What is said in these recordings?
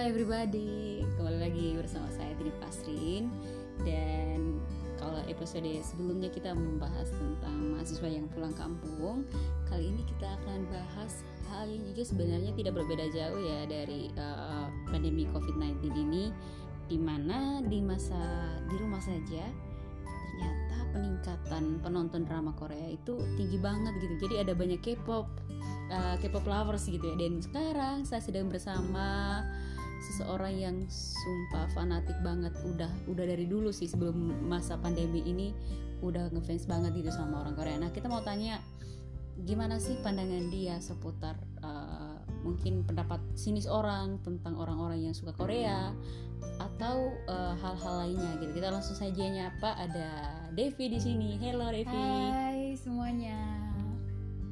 everybody, kembali lagi bersama saya Tini Pasrin dan kalau episode sebelumnya kita membahas tentang mahasiswa yang pulang kampung, kali ini kita akan bahas hal yang juga sebenarnya tidak berbeda jauh ya dari uh, pandemi COVID-19 ini, di mana di masa di rumah saja ternyata peningkatan penonton drama Korea itu tinggi banget gitu. Jadi ada banyak K-pop uh, K-pop lovers gitu ya. Dan sekarang saya sedang bersama seseorang yang sumpah fanatik banget udah udah dari dulu sih sebelum masa pandemi ini udah ngefans banget gitu sama orang Korea. Nah kita mau tanya gimana sih pandangan dia seputar uh, mungkin pendapat sinis orang tentang orang-orang yang suka Korea atau uh, hal-hal lainnya gitu. Kita langsung saja nyapa ada Devi di sini. Hello Devi. Hai semuanya.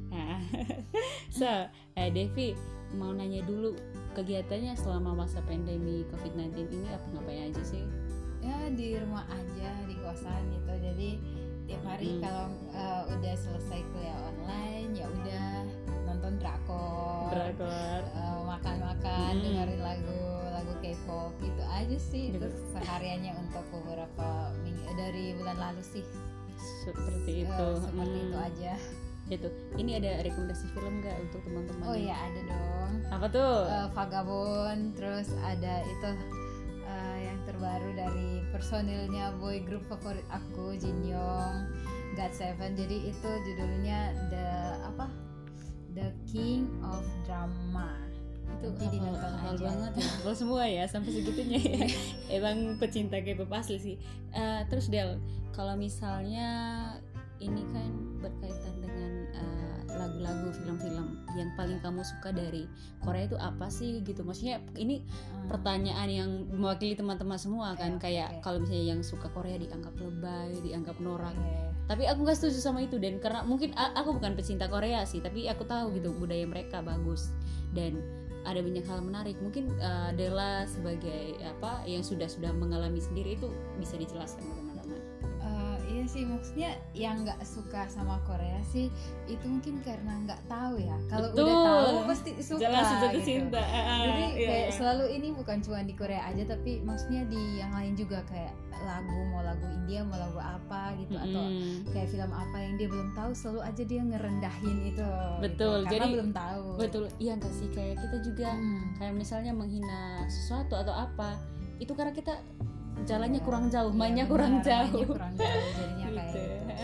Nah, so, eh Devi mau nanya dulu kegiatannya selama masa pandemi COVID-19 ini apa ngapain aja sih? Ya di rumah aja di kosan gitu. Jadi tiap hari Hmm. kalau uh, udah selesai kuliah online ya udah nonton drakor, Drakor. uh, makan-makan, Hmm. dengerin lagu lagu K-pop gitu aja sih. Gitu. Terus sehariannya untuk beberapa minggu dari bulan lalu sih. Seperti Uh, itu. seperti Hmm, itu aja. Itu. Ini ada rekomendasi film nggak untuk teman-teman? Oh iya ada dong. Apa tuh? uh, Vagabond terus ada itu uh, yang terbaru dari personilnya boy group favorit aku Jin Young God Seven jadi itu judulnya the apa The King of Drama itu nanti dinonton hal aja. banget ya hafal semua ya sampai segitunya ya emang pecinta K-pop asli sih Eh, terus Del kalau misalnya ini kan berkaitan dengan eh, lagu-lagu film-film yang paling kamu suka dari Korea itu apa sih gitu maksudnya ini Hmm. pertanyaan yang mewakili teman-teman semua kan Oke, kayak oke. kalau misalnya yang suka Korea dianggap lebay dianggap norak Oke. tapi aku nggak setuju sama itu dan karena mungkin aku bukan pecinta Korea sih tapi aku tahu gitu budaya mereka bagus dan ada banyak hal menarik. Mungkin uh, Della sebagai apa yang sudah sudah mengalami sendiri itu bisa dijelaskan ke teman-teman. Uh, iya sih maksudnya yang nggak suka sama Korea sih itu mungkin karena nggak tahu ya. Kalau udah tahu pasti suka jelas gitu. cinta. Ah, Jadi iya, kayak iya. selalu ini bukan cuma di Korea aja tapi maksudnya di yang lain juga kayak lagu mau lagu India mau lagu apa gitu atau Mm-mm. kayak film apa yang dia belum tahu selalu aja dia ngerendahin itu. Betul, gitu. karena jadi- belum tahu. betul iya nggak sih kayak kita juga Hmm. kayak misalnya menghina sesuatu atau apa itu karena kita jalannya Iya, kurang jauh iya, mainnya benar, kurang jauh mainnya kurang jauh jadinya kayak gitu. gitu.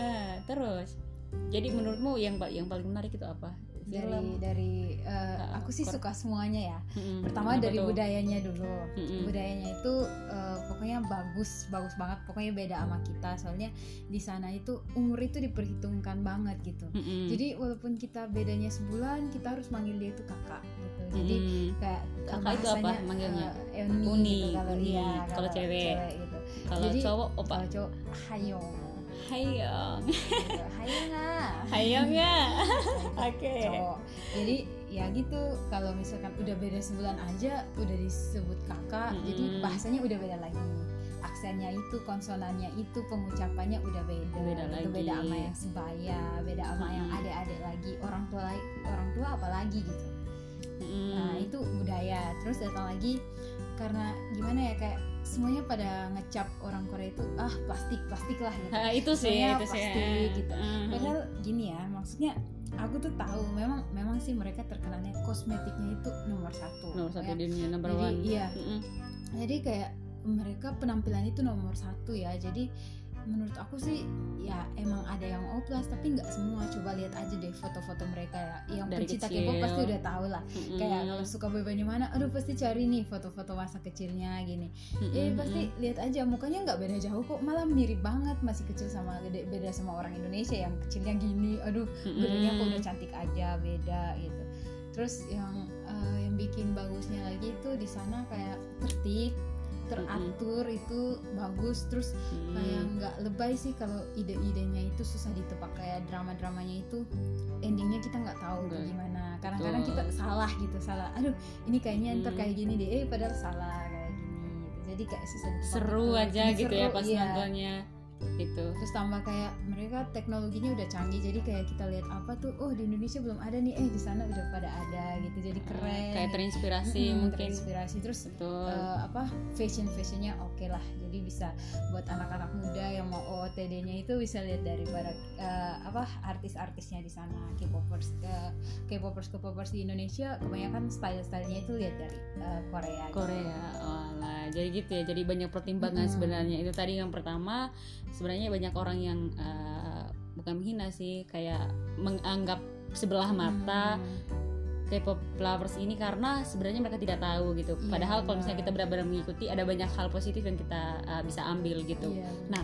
Terus jadi menurutmu yang yang paling menarik itu apa Dari film dari uh, aku sih suka semuanya ya. Mm-mm. Pertama dari tuh? budayanya dulu. Mm-mm. budayanya itu uh, pokoknya bagus bagus banget pokoknya beda sama kita soalnya di sana itu umur itu diperhitungkan banget gitu Mm-mm. jadi walaupun kita bedanya sebulan kita harus manggil dia itu kakak gitu jadi kayak Kakak itu apa manggilnya? uh, Euni, Uni, gitu, kalau Uni. iya Kalau cewek. gitu kalau jadi, cowok opa kalau cowok hayong hayong hayong ah hayong ya Oke. cowok jadi ya gitu kalau misalkan udah beda sebulan aja udah disebut kakak jadi Mm-mm. bahasanya udah beda lagi aksennya itu konsonannya itu pengucapannya udah beda Beda Itu lagi. beda sama yang sebaya beda sama yang Mm-mm. adik-adik lagi orang tua orang tua apalagi gitu Mm. nah itu budaya terus datang lagi karena gimana ya kayak semuanya pada ngecap orang Korea itu ah plastik plastik lah gitu Ah, itu sih Soalnya itu sih plastik gitu. Mm. Padahal gini ya, maksudnya aku tuh tahu memang memang sih mereka terkenalnya kosmetiknya itu nomor satu. nomor satu Ya. di dunia number Jadi one iya, Mm-mm. jadi kayak mereka penampilan itu nomor satu ya. Jadi menurut aku sih ya emang ada yang oplas tapi nggak semua. Coba lihat aja deh foto-foto mereka ya. Yang Dari pencinta kecil. K-pop pasti udah tahu lah. Mm-mm. Kayak kalau suka boybandnya mana, aduh pasti cari nih foto-foto masa kecilnya gini. Mm-mm. Eh pasti lihat aja mukanya nggak beda jauh kok, malah mirip banget masih kecil sama gede beda sama orang Indonesia yang kecilnya gini. Aduh, gedenya kok udah cantik aja beda gitu. Terus yang eh, yang bikin bagusnya lagi itu di sana kayak tertib, teratur itu bagus. Terus Mm. kayak nggak lebay sih kalau ide-idenya itu susah ditebak kayak drama-dramanya itu endingnya kita nggak tahu Nggak. gimana. Kadang-kadang kita salah gitu, salah. Aduh, ini kayaknya ntar Hmm. kayak gini deh, eh padahal salah kayak gini gitu. Jadi kayak susah ditebak seru gitu. aja gitu ya seru, pas iya. nontonnya itu terus tambah kayak mereka teknologinya udah canggih jadi kayak kita lihat apa tuh oh di Indonesia belum ada nih. Eh di sana udah pada ada gitu. Jadi keren. kayak gitu. terinspirasi Mm-mm, mungkin. terinspirasi. Terus betul. eh, apa fashion fashionnya oke lah. Jadi bisa buat anak-anak muda yang mau OOTD-nya itu bisa lihat daripada eh, apa artis-artisnya di sana. K-popers ke K-popers K-popers di Indonesia kebanyakan style-stylenya itu lihat dari eh, Korea gitu. Korea Walah, jadi gitu ya jadi banyak pertimbangan Mm-mm. sebenarnya. Itu tadi yang pertama sebenarnya banyak orang yang eh, bukan menghina sih kayak menganggap sebelah mata Hmm. K-pop lovers ini karena sebenarnya mereka tidak tahu gitu. Iya, Padahal kalau misalnya benar. kita benar-benar mengikuti ada banyak hal positif yang kita uh, bisa ambil gitu. Iya, Nah,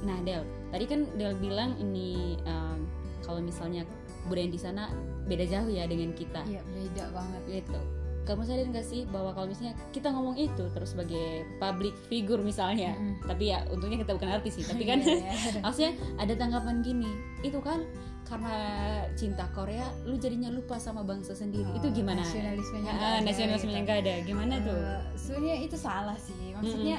nah Del, tadi kan Del bilang ini um, kalau misalnya budaya di sana beda jauh ya dengan kita. iya beda banget Gitu. Kamu sadar nggak sih bahwa kalau misalnya kita ngomong itu terus sebagai public figure misalnya, Mm-mm. tapi ya untungnya kita bukan artis sih, tapi kan Iya, iya. maksudnya ada tanggapan gini itu kan karena cinta Korea lu jadinya lupa sama bangsa sendiri. Itu Oh, gimana? nasionalismenya nggak Ah, ada nasionalisme yang gitu. gak ada. Gimana tuh? Eh, sebenarnya itu salah sih. Maksudnya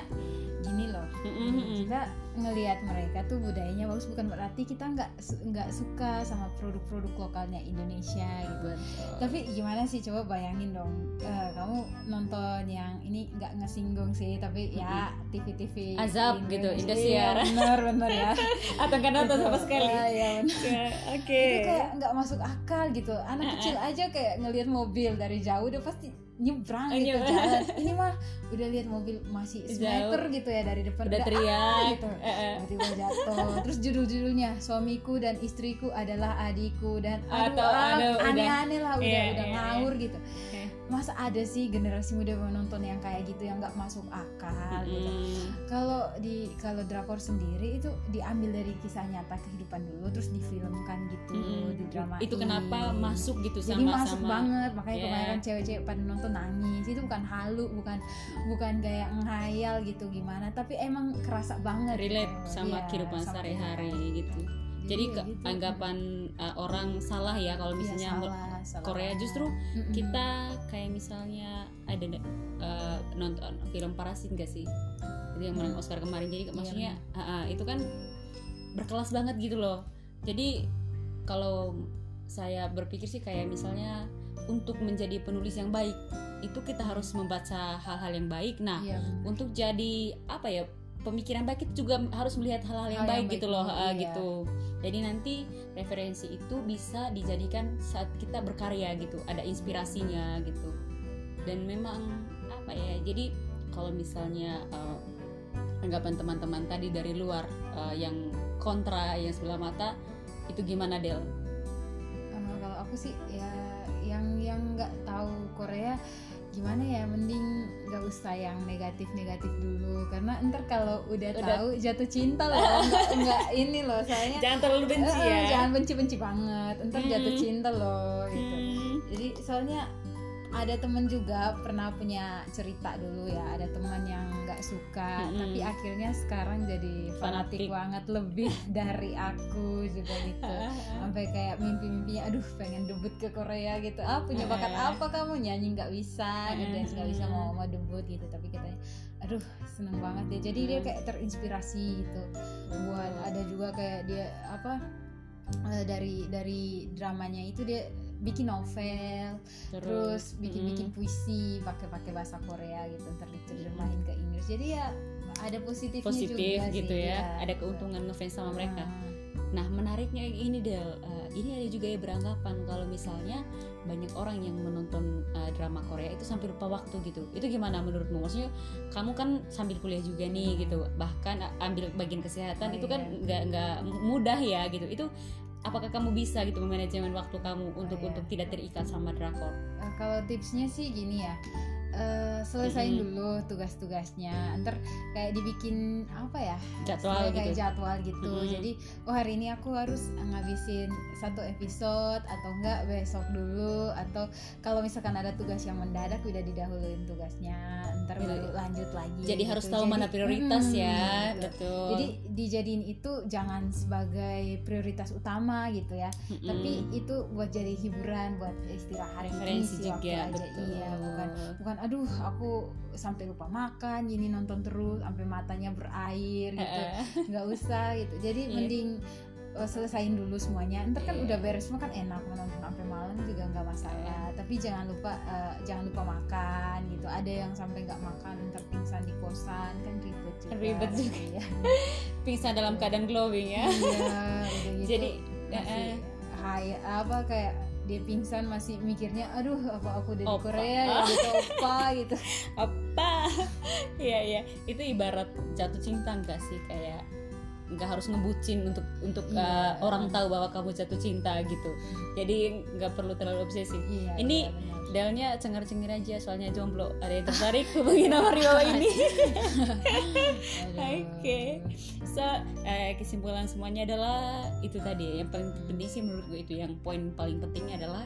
gini loh. Mm-mm, mm-mm. kita ngelihat mereka tuh budayanya bagus bukan berarti kita nggak nggak suka sama produk-produk lokalnya Indonesia gitu Betul. tapi gimana sih coba bayangin dong eh, kamu nonton yang ini nggak ngesinggung sih tapi ya TV-TV Azab gitu, Indonesia. Indosiar. Iya, bener bener ya atau nggak nonton sama Gitu. sekali Ya, ya, bener. Ya, oke itu kayak nggak masuk akal gitu anak kecil aja kayak ngelihat mobil dari jauh udah pasti nyebrang Oh, gitu nyebrang. jalan ini mah udah lihat mobil masih semeter gitu ya dari depan udah Udah, teriak gitu. Eh, eh. tiba-tiba jatuh terus judul-judulnya suamiku dan istriku adalah adikku dan aduh, ah, aneh-aneh lah udah Iya, udah iya, ngawur gitu Oke. Masa ada sih generasi muda menonton yang kayak gitu yang nggak masuk akal gitu Mm. kalau di kalau drakor sendiri itu diambil dari kisah nyata kehidupan dulu terus difilmkan gitu Mm-mm. di drama itu kenapa masuk gitu jadi sama masuk sama banget makanya Yeah. kebanyakan cewek-cewek pada nonton nangis itu bukan halu bukan bukan kayak ngayal gitu gimana tapi emang kerasa banget relate gitu. sama Iya, kehidupan sehari-hari gitu Jadi jadi ya ke- gitu. anggapan uh, orang salah ya kalau Iya, misalnya salah, salah Korea justru Mm-mm. kita kayak misalnya ada uh, nonton film Parasit gak sih? Itu yang menang Hmm. Oscar kemarin. Jadi Iya, maksudnya ah, ah, itu kan berkelas banget gitu loh. Jadi kalau saya berpikir sih kayak misalnya untuk menjadi penulis yang baik itu kita harus membaca hal-hal yang baik. Nah Iya, untuk jadi apa ya pemikiran baik itu juga harus melihat hal-hal yang Hal yang baik gitu baik loh ah, iya. gitu jadi nanti referensi itu bisa dijadikan saat kita berkarya gitu ada inspirasinya gitu dan memang apa ya jadi kalau misalnya eh, anggapan teman-teman tadi dari luar eh, yang kontra yang sebelah mata itu gimana Del? Eh, kalau aku sih ya yang yang nggak tahu Korea gimana ya mending nggak usah yang negatif negatif dulu karena ntar kalau udah, Udah. tahu jatuh cinta loh nggak, nggak ini loh soalnya Jangan terlalu benci Eh, ya. jangan benci benci banget ntar jatuh Hmm. cinta loh gitu Hmm. jadi soalnya ada temen juga pernah punya cerita dulu ya ada teman yang nggak suka Mm-mm. tapi akhirnya sekarang jadi Fanatik. fanatik. banget lebih dari aku juga gitu. Sampai kayak mimpi-mimpinya aduh pengen debut ke Korea gitu. Ah punya bakat Eh. apa kamu? Nyanyi nggak bisa ngedance nggak bisa mau mau debut gitu. Tapi katanya aduh seneng banget dia jadi dia kayak terinspirasi gitu. Buat ada juga kayak dia apa eh, dari dari dramanya itu dia bikin novel terus bikin-bikin puisi pakai-pakai bahasa Korea gitu ntar diterjemahin ke Inggris jadi ya ada positifnya positif juga gitu sih, ya, iya, ada keuntungan ngefans sama mereka. Ah. Nah menariknya ini Del, eh, ini ada juga ya beranggapan kalau misalnya banyak orang yang menonton eh, drama Korea itu sampai lupa waktu gitu. Itu gimana menurutmu? Maksudnya kamu kan sambil kuliah juga nih gitu, bahkan a- ambil bagian kesehatan Oh, itu kan iya. nggak nggak mudah ya gitu. Itu apakah kamu bisa gitu memanajemen waktu kamu untuk iya. untuk tidak terikat sama drakor? Eh, kalau tipsnya sih gini ya eh, selesain Mhm. dulu tugas-tugasnya ntar kayak dibikin apa ya Jadwal Istilahnya kayak gitu. jadwal gitu Mhm. jadi oh hari ini aku harus ngabisin satu episode atau enggak besok dulu atau kalau misalkan ada tugas yang mendadak udah didahuluin tugasnya ntar baru lanjut lagi Jadi harus gitu. tahu Jadi- mana prioritas Mhm, ya, gitu. betul. jadi dijadiin itu jangan sebagai prioritas utama gitu ya Mm-mm. tapi itu buat jadi hiburan buat istirahat gitu, referensi juga aja betul. iya bukan bukan aduh aku sampai lupa makan ini nonton terus sampai matanya berair gitu. Nggak usah gitu. Jadi Iya. mending uh, selesain dulu semuanya. Ntar kan Iya. udah beres semua kan enak mau nonton sampai malam juga nggak masalah. Tapi jangan lupa uh, jangan lupa makan gitu. Ada yang sampai nggak makan ntar pingsan di kosan kan ribet juga. Ribet juga. Iya. pingsan dalam keadaan glowing ya. Iya, udah gitu. Jadi, masih eh, hai apa kayak dia pingsan masih mikirnya aduh apa aku udah di Opa. Korea ya? Gitu opa gitu. Apa iya iya. Itu ibarat jatuh cinta enggak sih? Kayak nggak harus ngebucin untuk untuk Iya. uh, orang tahu bahwa kamu jatuh cinta gitu jadi nggak perlu terlalu obsesif iya Ini- iya. Delnya cengar-cengir aja soalnya jomblo ada yang tertarik hubungi nomor di bawah ini. Oke. so eh, kesimpulan semuanya adalah itu tadi yang paling penting sih menurut gue itu yang poin paling pentingnya adalah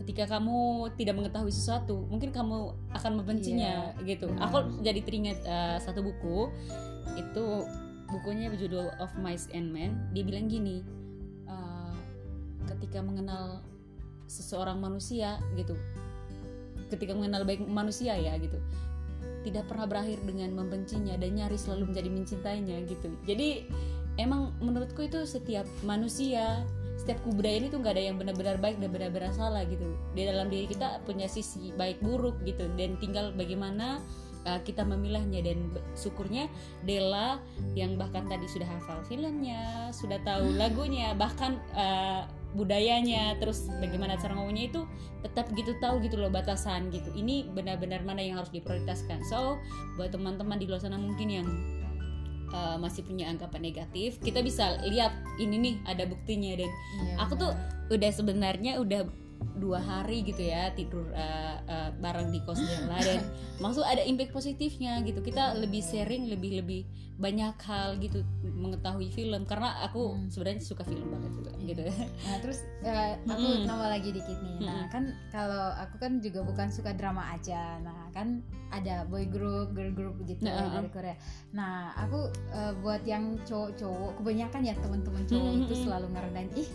ketika kamu tidak mengetahui sesuatu mungkin kamu akan membencinya gitu benar. aku jadi teringat eh, satu buku itu bukunya berjudul Of Mice and Men dia bilang gini eh, ketika mengenal seseorang manusia gitu. Ketika mengenal baik manusia ya gitu. Tidak pernah berakhir dengan membencinya dan nyaris selalu menjadi mencintainya gitu. Jadi emang menurutku itu setiap manusia setiap kebudayaan itu nggak ada yang benar-benar baik dan benar-benar salah gitu. Di dalam diri kita punya sisi baik buruk gitu. Dan tinggal bagaimana uh, kita memilahnya dan syukurnya Della yang bahkan tadi sudah hafal filmnya sudah tahu lagunya bahkan uh, budayanya terus bagaimana cara ngomongnya itu tetap gitu tahu gitu loh batasan gitu. Ini benar-benar mana yang harus diprioritaskan. So buat teman-teman di luar sana mungkin yang uh, masih punya anggapan negatif kita bisa lihat ini nih ada buktinya dan Iya, aku tuh udah sebenarnya udah dua hari gitu ya tidur uh, uh, bareng di kos Della dan maksud ada impact positifnya gitu kita lebih sharing lebih lebih banyak hal gitu mengetahui film karena aku Hmm. sebenarnya suka film banget juga Iya. gitu Nah terus eh, aku Mm-mm. nambah lagi dikit nih. Nah kan kalau aku kan juga bukan suka drama aja. Nah kan ada boy group, girl group gitu Nah, dari Korea. Nah aku eh, buat yang cowok-cowok, kebanyakan ya teman-teman cowok itu Mm-mm. selalu ngerendahin ih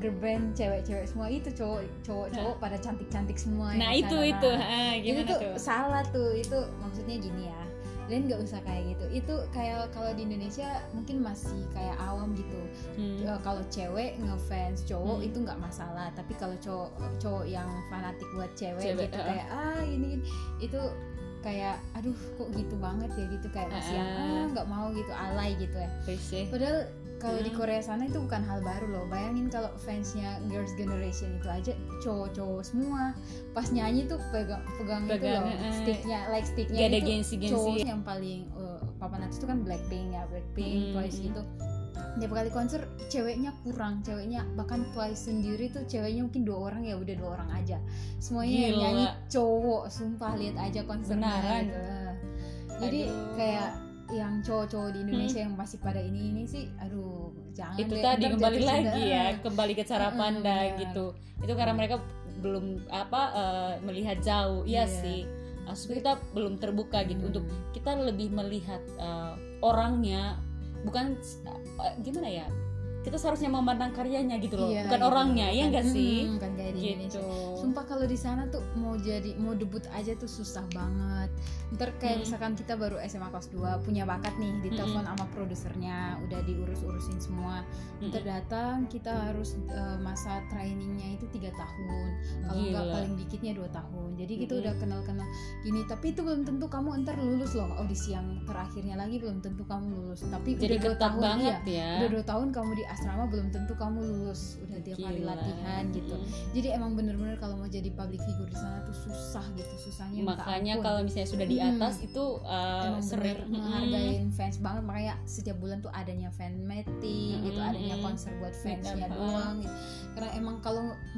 girl band cewek-cewek semua itu cowok cowok-cowok pada cantik-cantik semua. nah yang itu sana. itu Nah, ah, itu gimana tuh, tuh salah tuh itu maksudnya gini ya dan nggak usah kayak gitu itu kayak kalau di Indonesia mungkin masih kayak awam gitu Hmm. Ya, kalau cewek ngefans cowok Hmm. itu nggak masalah tapi kalau cowok cowok yang fanatik buat cewek, Cewek, gitu uh-uh. kayak ah ini ini." itu kayak aduh kok gitu banget ya gitu kayak masih yang Uh-uh. ah nggak mau gitu alay gitu ya Risih. padahal kalau di Hmm. Korea sana itu bukan hal baru loh bayangin kalau fansnya Girls Generation itu aja cowok-cowok semua pas nyanyi tuh pegang pegang, itu Pegang, loh uh-uh. sticknya like sticknya ada itu gengsi-gengsi cowok yang paling uh, papan atas itu kan Blackpink ya Blackpink Hmm, Twice gitu tiap kali konser ceweknya kurang ceweknya bahkan Twice sendiri tuh ceweknya mungkin dua orang ya udah dua orang aja semuanya yang Gila. nyanyi cowok sumpah lihat aja konsernya gitu. jadi Aduh. Kayak yang cowok-cowok di Indonesia yang masih pada ini ini sih aduh jangan itu deh, tadi kembali lagi ya kembali ke cara pandang benar. gitu itu karena mereka belum apa eh, melihat jauh iya Iya. sih maksud kita belum terbuka gitu Hmm. untuk kita lebih melihat eh, orangnya bukan eh, gimana ya kita seharusnya memandang karyanya gitu loh Iya, bukan gitu. orangnya ya Bukan- enggak sih Hmm, bukan kayak di Indonesia gitu Sumpah kalau di sana tuh mau jadi mau debut aja tuh susah banget. Ntar kayak Hmm. misalkan kita baru SMA kelas 2 punya bakat nih ditelepon sama produsernya udah diurus-urusin semua. Ntar datang kita harus eh, masa trainingnya itu tiga tahun. Kalau nggak Gila. paling dikitnya dua tahun. Jadi kita Mm-mm. udah kenal-kenal gini. Tapi itu belum tentu kamu ntar lulus loh audisi yang terakhirnya lagi belum tentu kamu lulus. Tapi jadi udah dua tahun banget iya. ya Udah dua tahun kamu di asrama belum tentu kamu lulus. Udah tiap hari latihan gitu. Jadi emang bener-bener kalau mau jadi public figure di sana tuh susah gitu susahnya makanya kalau misalnya sudah di atas itu uh, emang sering. bener menghargain fans banget. Makanya setiap bulan tuh adanya fan meeting gitu Mm-mm. adanya konser buat fansnya doang gitu. karena emang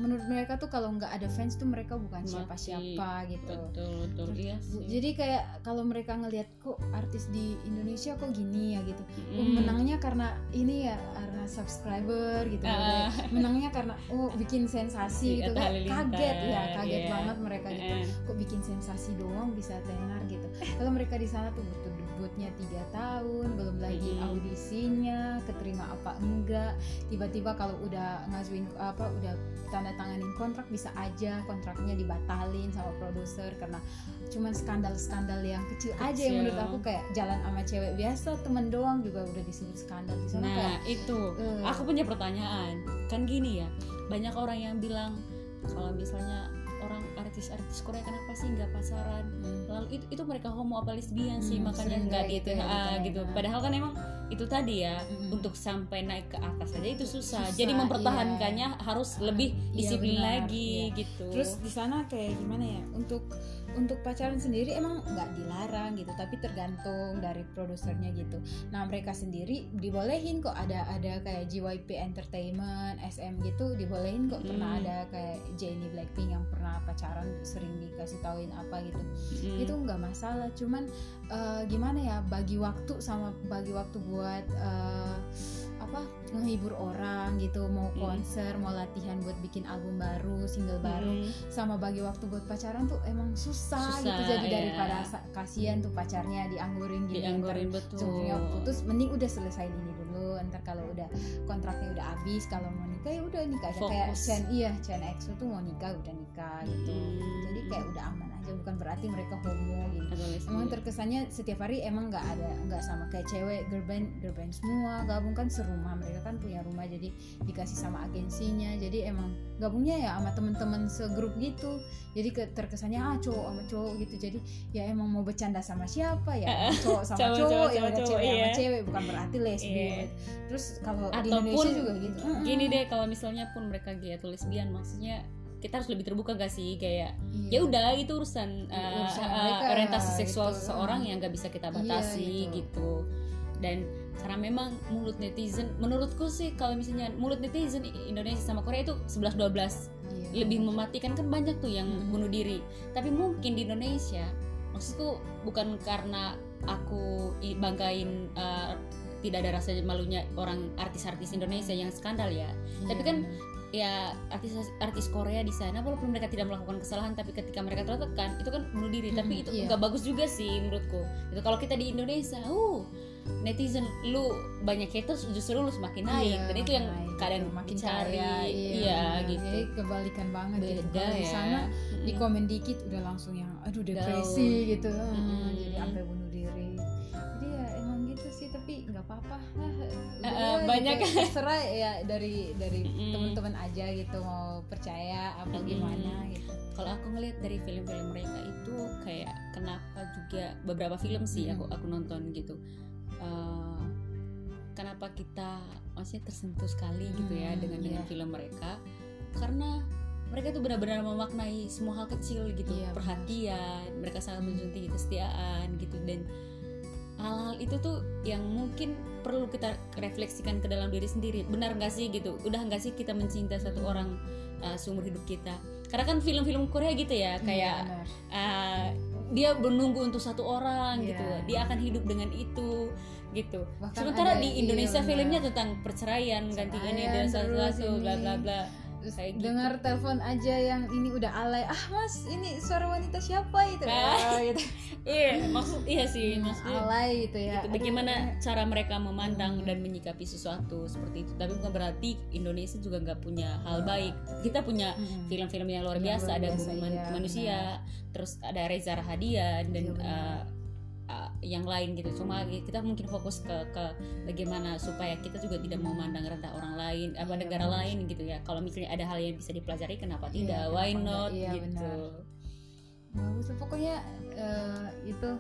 menurut mereka tuh kalau nggak ada fans tuh mereka bukan siapa-siapa gitu. Betul betul. Iya sih. jadi kayak kalau mereka ngelihat kok artis di Indonesia kok gini ya gitu. Oh, Mm. menangnya karena ini ya karena subscriber gitu. Ah. menangnya karena oh bikin sensasi gitu. Kan kaget ya kaget iya. banget mereka gitu. Kok bikin sensasi doang bisa tenar gitu. Kalau mereka di sana tuh butuh debutnya tiga tahun belum lagi audisinya keterima apa enggak. Tiba-tiba kalau udah ngajuin apa udah tanda tanganin kontrak bisa aja kontraknya dibatalin sama produser karena cuman skandal-skandal yang kecil, aja yang menurut aku kayak jalan sama cewek biasa temen doang juga udah disebut skandal di sana nah kayak itu. eh. aku punya pertanyaan. Kan gini ya banyak orang yang bilang kalau misalnya artis-artis Korea kenapa sih nggak pacaran hmm, lalu itu itu mereka homo apa lesbian sih Hmm, makanya sering nggak kayak gitu. gitu ya, ah, gitu. Ah. padahal kan emang itu tadi ya Mm-mm. untuk sampai naik ke atas aja itu susah, Susah, jadi mempertahankannya harus lebih Iya, disiplin benar, lagi iya. gitu. Terus di sana kayak gimana ya? Untuk untuk pacaran sendiri emang nggak dilarang gitu tapi tergantung dari produsernya gitu nah mereka sendiri dibolehin kok ada ada kayak JYP Entertainment SM gitu dibolehin kok pernah Hmm. ada kayak Jennie Blackpink yang pernah pacaran sering dikasih tauin apa gitu Mm. itu nggak masalah cuman eh, gimana ya bagi waktu sama bagi waktu buat eh, apa menghibur orang gitu mau Hmm. konser mau latihan buat bikin album baru single baru Mm. sama bagi waktu buat pacaran tuh emang susah, Susah, gitu jadi iya. daripada kasihan tuh pacarnya dianggurin gini dianggurin betul putus mending udah selesain ini dulu ntar kalau udah kontraknya udah habis kalau mau nikah ya udah nikah aja kayak. Chen iya Chen EXO tuh mau nikah udah nikah gitu Hmm. Kayak udah aman aja bukan berarti mereka homo gitu. Emang terkesannya setiap hari emang nggak ada nggak sama kayak cewek girl band girl band semua gabung kan serumah mereka kan punya rumah jadi dikasih sama agensinya jadi emang gabungnya ya sama temen-temen segrup gitu. Jadi ke, terkesannya ah cowok sama cowok gitu. Jadi ya emang mau bercanda sama siapa ya? Cowok sama Cowok, cowok, cowok, ya cowok, cowok, cewek sama iya. cewek bukan berarti lesbian. Iya. terus kalau di Indonesia juga gitu. gini deh kalau misalnya pun mereka gay atau lesbian maksudnya kita harus lebih terbuka gak sih kayak Iya. ya udah itu urusan uh, Urusan uh, mereka, orientasi seksual gitu. seseorang yang nggak bisa kita Iya, batasi gitu. gitu dan karena memang mulut netizen menurutku sih kalau misalnya mulut netizen Indonesia sama Korea itu 11 12 Iya. lebih mematikan kan banyak tuh yang Mhm. bunuh diri tapi mungkin di Indonesia maksudku bukan karena aku banggain uh, tidak ada rasa malunya orang artis-artis Indonesia yang skandal ya Iya, tapi kan ya artis artis Korea di sana walaupun mereka tidak melakukan kesalahan tapi ketika mereka tertekan itu kan bunuh diri tapi Mhm, itu iya. nggak bagus juga sih menurutku itu kalau kita di Indonesia uh netizen lu banyak haters justru lu semakin naik Iya, dan itu yang naik, kadang gitu. makin dicari kaya, iya, benar. gitu Jadi kebalikan banget gitu. beda di ya sana Mm-mm. di komen dikit udah langsung yang aduh depresi gitu Ah, Mm-mm. jadi Banyak. terserah ya dari dari Mm-mm. teman-teman aja gitu mau percaya apa Mm-mm. gimana gitu kalau aku ngelihat dari film-film mereka itu kayak kenapa juga beberapa film sih aku aku nonton gitu Eh, kenapa kita maksudnya tersentuh sekali gitu ya dengan dengan iya. film mereka karena mereka tuh benar-benar memaknai semua hal kecil gitu Iya, benar. perhatian mereka sangat menjunjung tinggi kesetiaan gitu dan hal-hal itu tuh yang mungkin perlu kita refleksikan ke dalam diri sendiri. Benar nggak sih gitu? Udah nggak sih kita mencintai satu orang uh, seumur hidup kita? Karena kan film-film Korea gitu ya kayak Iya, benar. uh, dia menunggu untuk satu orang Iya. gitu. Dia akan hidup dengan itu gitu. Bahkan sementara ada- di iya, Indonesia benar. filmnya tentang perceraian ganti ini dan satu-satu bla bla bla Terus kayak gitu. dengar telepon aja yang ini udah alay ah mas ini suara wanita siapa itu Ah. Ah, gitu iya maksud iya sih Hmm, maksudnya alay gitu ya gitu. Bagaimana eh, cara mereka memandang Hmm. dan menyikapi sesuatu seperti itu tapi bukan berarti Indonesia juga nggak punya hal baik kita punya mm-mm. film-film yang luar biasa luar ada biasa, Bumi Man- iya, manusia terus ada Reza Rahadian dan Iya, benar. uh, yang lain gitu. Cuma kita mungkin fokus ke ke bagaimana supaya kita juga tidak memandang rendah orang lain apa Iya, negara benar. lain gitu ya. Kalau misalnya ada hal yang bisa dipelajari kenapa Iya, tidak? kenapa why not? Iya, gitu. bagus lah. pokoknya eh, itu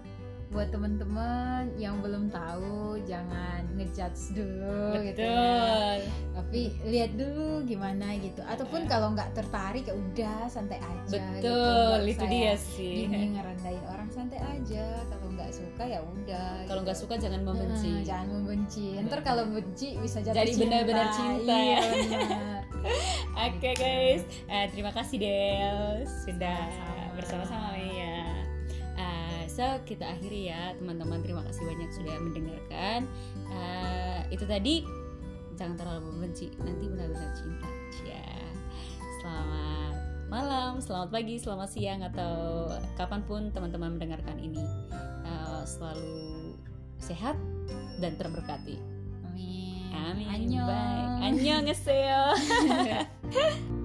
buat teman-teman yang belum tahu jangan ngejudge dulu gitu ya. betul tapi lihat dulu gimana gitu ataupun kalau nggak tertarik ya udah santai aja gitu. betul Nggak itu dia sih gini ngerendahin orang santai aja kalau nggak suka ya udah kalau nggak gitu. suka jangan membenci Hmm, jangan membenci ntar kalau benci bisa jatuh Jadi cinta. benar-benar cinta. iya, benar. Oke guys, Eh, terima kasih Del sudah Sama-sama. bersama-sama ya. So kita akhiri ya teman-teman. Terima kasih banyak sudah mendengarkan. Eh, itu tadi jangan terlalu membenci, nanti benar-benar cinta. Ya. Selamat malam, selamat pagi, selamat siang atau kapan pun teman-teman mendengarkan ini. Eh, selalu sehat dan terberkati. amin Amin. Annyeong. Bye. Annyeonghaseyo.